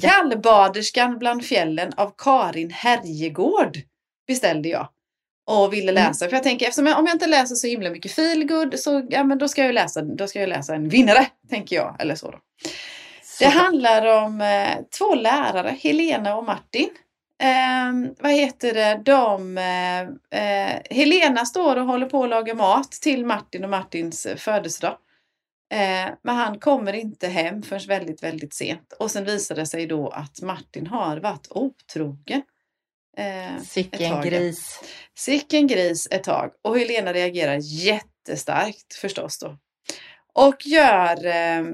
Kallbaderskan bland fjällen av Karin Herjegård beställde jag. Och ville Mm. läsa. För jag tänker, eftersom jag, om jag inte läser så himla mycket feelgood så ja, men då, ska jag läsa, då ska jag läsa en vinnare. Tänker jag. Eller så då. Det Så. handlar om eh, två lärare, Helena och Martin. Eh, vad heter det? De, eh, eh, Helena står och håller på att laga mat till Martin och Martins födelsedag. Eh, men han kommer inte hem förrän väldigt, väldigt sent. Och sen visar det sig då att Martin har varit otrogen. Eh, Sicken gris. Sicken gris ett tag. Och Helena reagerar jättestarkt förstås då. Och gör eh,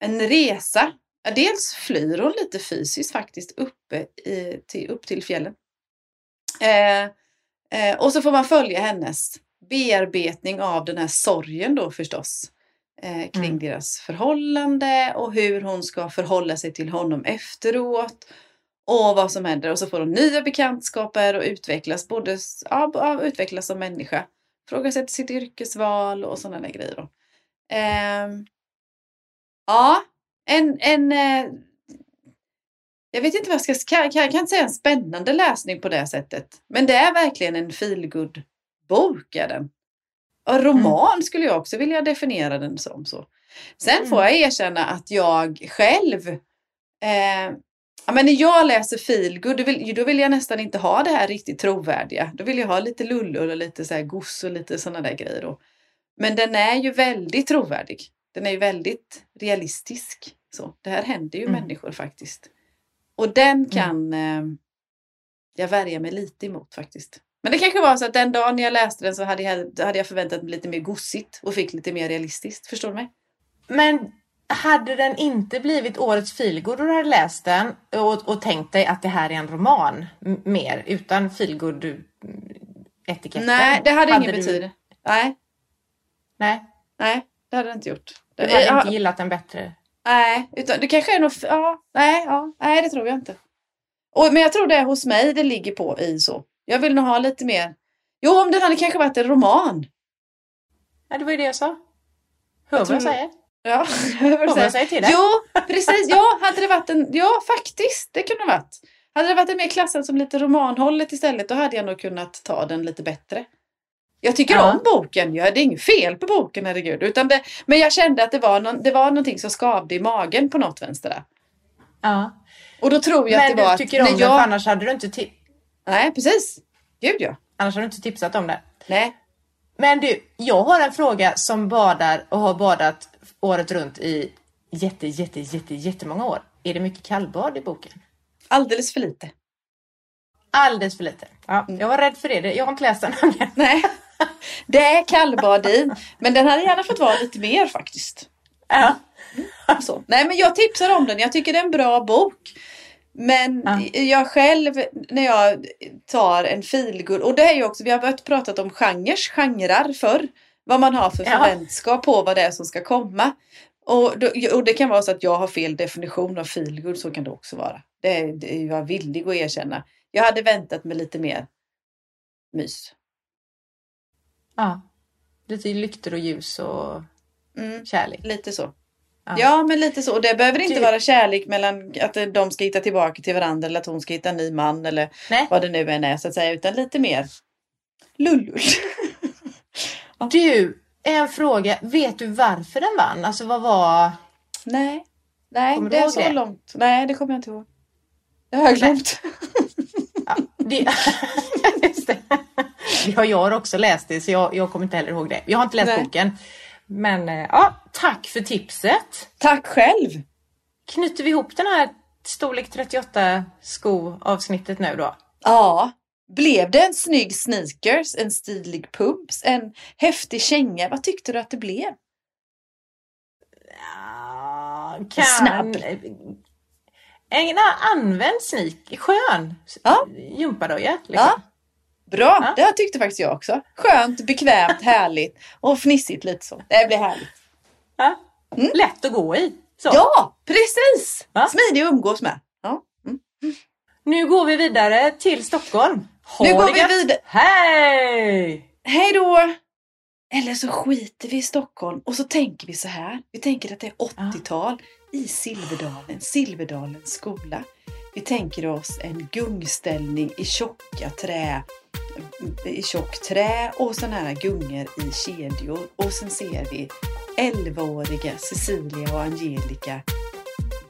en resa. Ja, dels flyr hon lite fysiskt faktiskt uppe i, till, upp till fjällen. Eh, eh, och så får man följa hennes bearbetning av den här sorgen då förstås. Eh, kring Mm. deras förhållande och hur hon ska förhålla sig till honom efteråt. Och vad som händer. Och så får hon nya bekantskaper och utvecklas både ja, utvecklas som människa. Frågasätter sitt yrkesval och sådana där grejer. Ehm, ja, en, en eh, jag vet inte vad jag ska ska- jag kan, inte säga en spännande läsning på det sättet. Men det är verkligen en feelgood bok är den. Och roman skulle jag också vilja definiera den som. så. Sen Mm. får jag erkänna att jag själv eh, Ja, men när jag läser feelgood då vill, då vill jag nästan inte ha det här riktigt trovärdiga. Då vill jag ha lite lullor och lite så här goss och lite sådana där grejer. Då. Men den är ju väldigt trovärdig. Den är ju väldigt realistisk. Så, det här händer ju Mm. människor faktiskt. Och den kan eh, jag värja mig lite emot faktiskt. Men det kanske var så att den dagen jag läste den så hade jag, hade jag förväntat mig lite mer gossigt och fick lite mer realistiskt. Förstår du mig? Men hade den inte blivit årets feelgood och du hade läst den och, och tänkt dig att det här är en roman mer utan feelgood etiketten? Nej, det hade, ingen du- betydelse. Nej, Nej, nej, det hade det inte gjort. du hade ja, inte gillat den bättre. Nej, utan det kanske är nog... Ja, nej, ja, nej, det tror jag inte. Och, men jag tror det är hos mig det ligger på i så. Jag vill nog ha lite mer... Jo, om den hade kanske varit en roman. Ja, det var ju det jag sa. Hör vad jag säger? Ja, Hör vad jag säger till dig? Jo, precis. Ja, hade det varit en... Ja, faktiskt. Det kunde det varit. Hade det varit en mer klassad som lite romanhållet istället, då hade jag nog kunnat ta den lite bättre. Jag tycker Ja. om boken. Ja, det är inget fel på boken, herregud. Utan det, men jag kände att det var, någon, det var någonting som skavde i magen på något vänster där. Ja. Och då tror jag Men att det var du att... tycker om när den jag... för annars hade du inte, ti- Nej, precis. Gud ja. annars hade du inte tipsat om det. Nej. Men du, jag har en fråga som badar och har badat året runt i jätte, jätte, jätte, jättemånga år. Är det mycket kallbad i boken? Alldeles för lite. Alldeles för lite. Ja, Mm. jag var rädd för det. Jag har inte läst den nämligen. Nej. Det är kallbad i. Men den hade gärna fått vara lite mer faktiskt. Ja. Så. Nej men jag tipsar om den. Jag tycker det är en bra bok. Men Ja. jag själv när jag tar en feelgood. Och det är ju också, vi har börjat pratat om genres, genrer förr. Vad man har för Ja. förväntskap på vad det är som ska komma. Och, och det kan vara så att jag har fel definition av feelgood. Så kan det också vara. Det är, det är jag villig att erkänna. Jag hade väntat mig lite mer mys. Ja. Lite lyktor och ljus och Mm, kärlek. lite så. Ja, men lite så. Och Det behöver inte Du- vara kärlek mellan att de ska hitta tillbaka till varandra eller att hon ska hitta en ny man eller Nej. vad det nu än är så att säga. Utan lite mer lullull. Du, en fråga. Vet du varför den vann? Alltså vad var... Nej, nej Kommer det är så det? långt. Nej, det kommer jag inte ihåg. Det har jag glömt. Ja, det... Det har jag också läst det så jag, jag kommer inte heller ihåg det. Jag har inte läst Nej. boken. Men eh, ja, tack för tipset. Tack själv. Knyter vi ihop den här storlek 38 sko avsnittet nu då? Ja, blev det en snygg sneakers, en stilig pumps, en häftig känga? Vad tyckte du att det blev? Ja, kan... Snabb. En använd sneak, skön Ja. gympadojor. Liksom. Ja. Bra, Ja. det tyckte faktiskt jag också. Skönt, bekvämt, härligt och fnissigt lite så. Det blir härligt. Ja. Lätt att gå i. Så. Mm. Ja, precis! Ja. Smidig att umgås med. Ja. Mm. Nu går vi vidare till Stockholm. Ha Nu går vi gött. vidare. Hej! Hej då! Eller så skiter vi i Stockholm och så tänker vi så här. Vi tänker att det är 80-tal i Silverdalen, Silverdalens skola. Vi tänker oss en gungställning i tjocka trä, i tjockt trä och sådana här gungor i kedjor. Och sen ser vi 11-åriga Cecilia och Angelica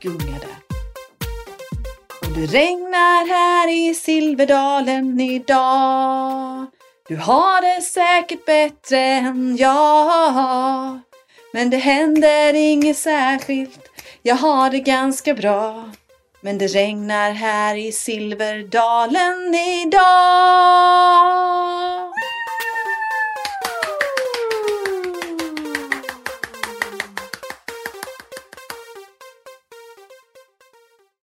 gunga där. Och det regnar här i Silverdalen idag. Du har det säkert bättre än jag. Men det händer inget särskilt. Jag har det ganska bra. Men det regnar här i Silverdalen idag.